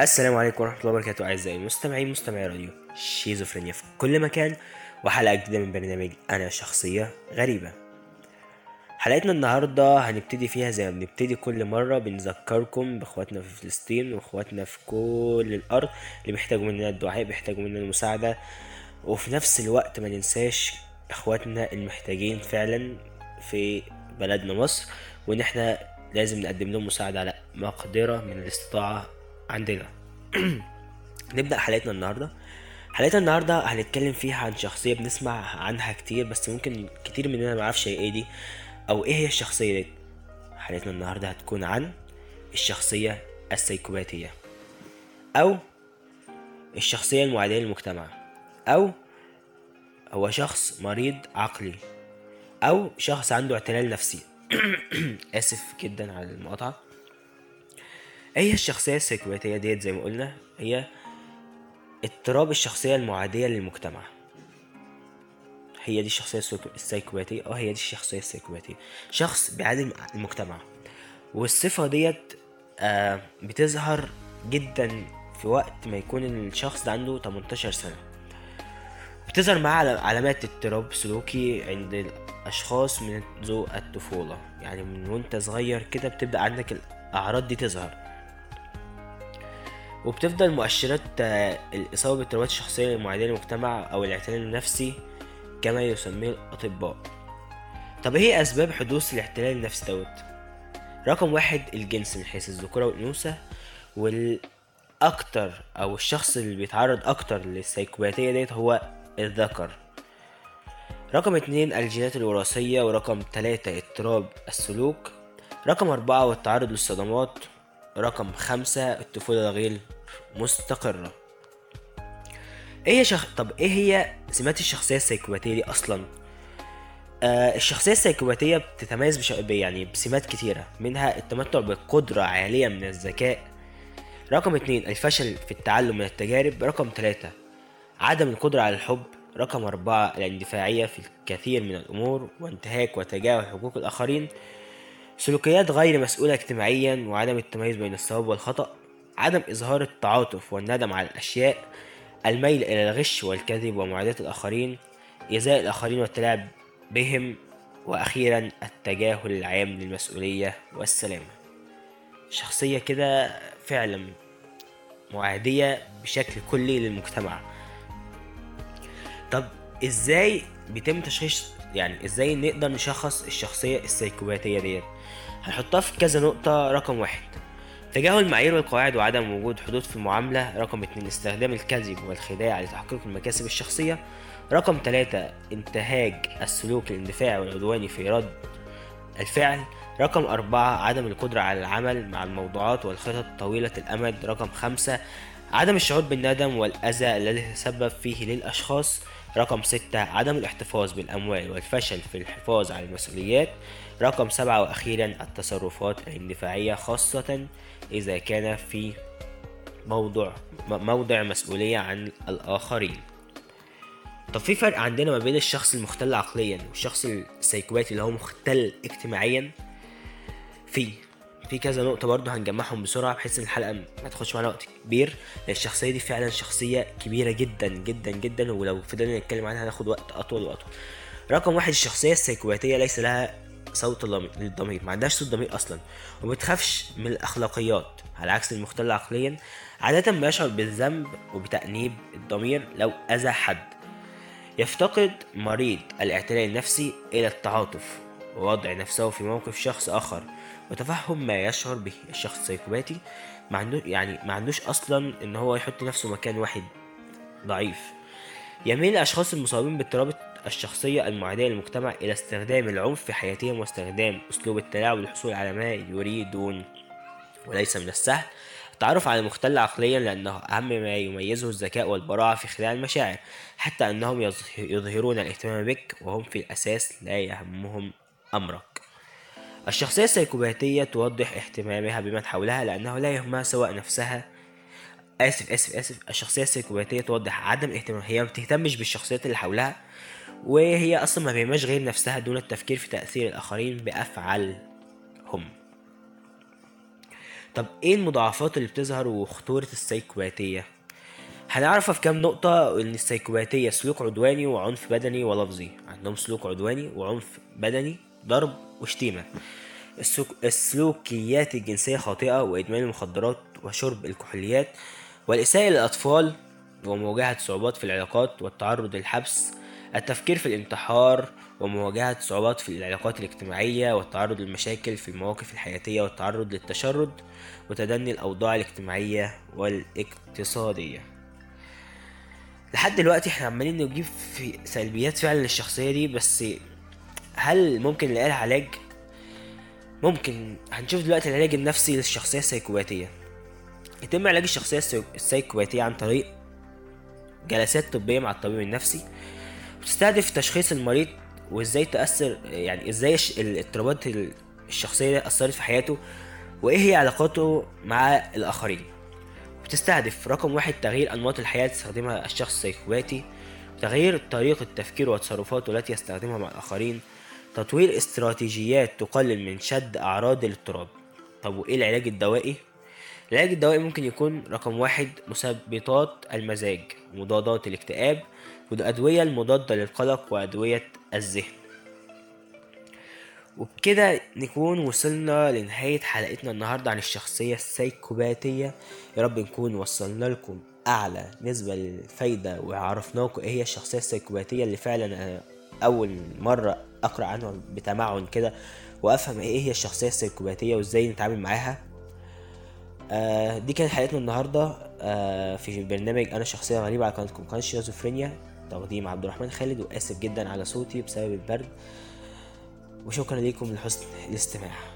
السلام عليكم ورحمة الله وبركاته أعزائي المستمعين مستمعي راديو شيزوفرينيا في كل مكان وحلقة جديدة من برنامج أنا شخصية غريبة. حلقتنا النهاردة هنبتدي فيها زي ما بنبتدي كل مرة بنذكركم بإخواتنا في فلسطين وإخواتنا في كل الأرض اللي بيحتاجوا مننا الدعاء بيحتاجوا مننا المساعدة. وفي نفس الوقت ما ننساش إخواتنا المحتاجين فعلا في بلدنا مصر وإن إحنا لازم نقدم لهم مساعدة على مقدرة من الاستطاعة عندنا. نبدأ حلقتنا النهاردة. حلقتنا النهاردة هنتكلم فيها عن شخصية بنسمع عنها كتير بس ممكن كتير مننا معرفش هي إيه دي أو إيه هي الشخصية دي. حلقتنا النهاردة هتكون عن الشخصية السيكوباتية أو الشخصية المعادية للمجتمع أو هو شخص مريض عقلي أو شخص عنده اعتلال نفسي. آسف جدا على المقاطعة. إيه الشخصية السيكوباتية ديت زي ما قلنا هي اضطراب الشخصية المعادية للمجتمع. هي دي الشخصية السيكو- السيكوباتية آه هي دي الشخصية السيكوباتية شخص بيعادي المجتمع والصفة ديت آه بتظهر جدا في وقت ما يكون الشخص ده عنده 18 سنة. بتظهر معاه عل- علامات اضطراب سلوكي عند الأشخاص منذ الطفولة. يعني من وأنت صغير كده بتبدأ عندك الأعراض دي تظهر. وبتفضل مؤشرات آه، الإصابة باضطرابات الشخصية المعادية للمجتمع أو الاعتلال النفسي كما يسميه الأطباء. طب إيه أسباب حدوث الاعتلال النفسي دوت؟ رقم واحد الجنس من حيث الذكورة والأنوثة والأكتر أو الشخص اللي بيتعرض أكتر للسيكوباتية ديت هو الذكر. رقم اتنين الجينات الوراثية ورقم تلاتة اضطراب السلوك. رقم أربعة والتعرض للصدمات. رقم خمسة الطفولة غير مستقرة. إيه شخ... طب إيه هي سمات الشخصية السيكوباتية دي أصلا؟ آه الشخصية السيكوباتية بتتميز بش... يعني بسمات كتيرة منها التمتع بقدرة عالية من الذكاء. رقم اتنين الفشل في التعلم من التجارب. رقم تلاتة عدم القدرة على الحب. رقم أربعة الاندفاعية في الكثير من الأمور وانتهاك وتجاهل حقوق الآخرين. سلوكيات غير مسؤولة اجتماعيا وعدم التمييز بين الصواب والخطأ عدم إظهار التعاطف والندم على الأشياء الميل إلى الغش والكذب ومعاداة الآخرين إيذاء الآخرين والتلاعب بهم وأخيرا التجاهل العام للمسؤولية والسلامة. شخصية كده فعلا معادية بشكل كلي للمجتمع. طب إزاي بيتم تشخيص يعني إزاي نقدر نشخص الشخصية السيكوباتية ديت؟ هنحطها في كذا نقطة رقم واحد. تجاهل المعايير والقواعد وعدم وجود حدود في المعاملة رقم اتنين استخدام الكذب والخداع لتحقيق المكاسب الشخصية. رقم تلاتة انتهاج السلوك الاندفاعي والعدواني في رد الفعل. رقم أربعة عدم القدرة على العمل مع الموضوعات والخطط طويلة الأمد. رقم خمسة عدم الشعور بالندم والأذى الذي تسبب فيه للأشخاص. رقم ستة عدم الاحتفاظ بالأموال والفشل في الحفاظ على المسؤوليات. رقم سبعة وأخيرا التصرفات الاندفاعية خاصة إذا كان في موضوع م- موضع مسؤولية عن الآخرين. طب في فرق عندنا ما بين الشخص المختل عقليا والشخص السيكوباتي اللي هو مختل اجتماعيا؟ في في كذا نقطة برضه هنجمعهم بسرعة بحيث إن الحلقة ما تاخدش معانا وقت كبير. الشخصية دي فعلا شخصية كبيرة جدا جدا جدا ولو فضلنا نتكلم عنها هناخد وقت أطول وأطول. رقم واحد الشخصية السيكوباتية ليس لها صوت للضمير ما عندهاش صوت ضمير أصلا وما بتخافش من الأخلاقيات على عكس المختل عقليا عادة ما يشعر بالذنب وبتأنيب الضمير لو أذى حد. يفتقد مريض الاعتلال النفسي إلى التعاطف. ووضع نفسه في موقف شخص آخر وتفهم ما يشعر به الشخص السيكوباتي ما يعني ما عندوش أصلا إن هو يحط نفسه مكان واحد. ضعيف. يميل الأشخاص المصابين باضطراب الشخصية المعادية للمجتمع إلى استخدام العنف في حياتهم واستخدام أسلوب التلاعب للحصول على ما يريدون. وليس من السهل التعرف على المختل عقليا لأنه أهم ما يميزه الذكاء والبراعة في خداع المشاعر حتى أنهم يظه- يظهرون الإهتمام بك وهم في الأساس لا يهمهم. أمرك. الشخصية السيكوباتية توضح اهتمامها بمن حولها لأنه لا يهمها سواء نفسها. آسف آسف آسف. الشخصية السيكوباتية توضح عدم اهتمام هي ما بتهتمش بالشخصيات اللي حولها وهي أصلا ما بيهمهاش غير نفسها دون التفكير في تأثير الآخرين بأفعالهم. طب إيه المضاعفات اللي بتظهر وخطورة السيكوباتية هنعرفها في كام نقطة إن السيكوباتية سلوك عدواني وعنف بدني ولفظي. عندهم سلوك عدواني وعنف بدني ضرب وشتيمة. السلوكيات الجنسية خاطئة وإدمان المخدرات وشرب الكحوليات والإساءة للأطفال ومواجهة صعوبات في العلاقات والتعرض للحبس التفكير في الانتحار ومواجهة صعوبات في العلاقات الاجتماعية والتعرض للمشاكل في المواقف الحياتية والتعرض للتشرد وتدني الأوضاع الاجتماعية والاقتصادية. لحد دلوقتي إحنا عمالين نجيب في سلبيات فعلا للشخصية دي بس هل ممكن نلاقي لها علاج؟ ممكن. هنشوف دلوقتي العلاج النفسي للشخصية السيكوباتية يتم علاج الشخصية السيكوباتية عن طريق جلسات طبية مع الطبيب النفسي وتستهدف تشخيص المريض وإزاي تأثر يعني إزاي الاضطرابات الشخصية أثرت في حياته وإيه هي علاقاته مع الآخرين. وتستهدف رقم واحد تغيير أنماط الحياة اللي يستخدمها الشخص السيكوباتي تغيير طريقة تفكيره وتصرفاته التي يستخدمها مع الآخرين تطوير استراتيجيات تقلل من شد أعراض الاضطراب. طب وإيه العلاج الدوائي؟ العلاج الدوائي ممكن يكون رقم واحد مثبطات المزاج مضادات الاكتئاب والأدوية المضادة للقلق وأدوية الذهن. وبكده نكون وصلنا لنهاية حلقتنا النهاردة عن الشخصية السيكوباتية يا رب نكون وصلنا لكم أعلى نسبة للفايدة وعرفناكم إيه هي الشخصية السيكوباتية اللي فعلا أول مرة أقرأ عنها بتمعن كده وأفهم إيه هي الشخصية السيكوباتية وإزاي نتعامل معاها. آه دي كانت حلقتنا النهاردة. آه في برنامج أنا شخصية غريبة على قناتكم قناة شيزوفرينيا. تقديم عبد الرحمن خالد وآسف جدا على صوتي بسبب البرد. وشكرا لكم لحسن الاستماع.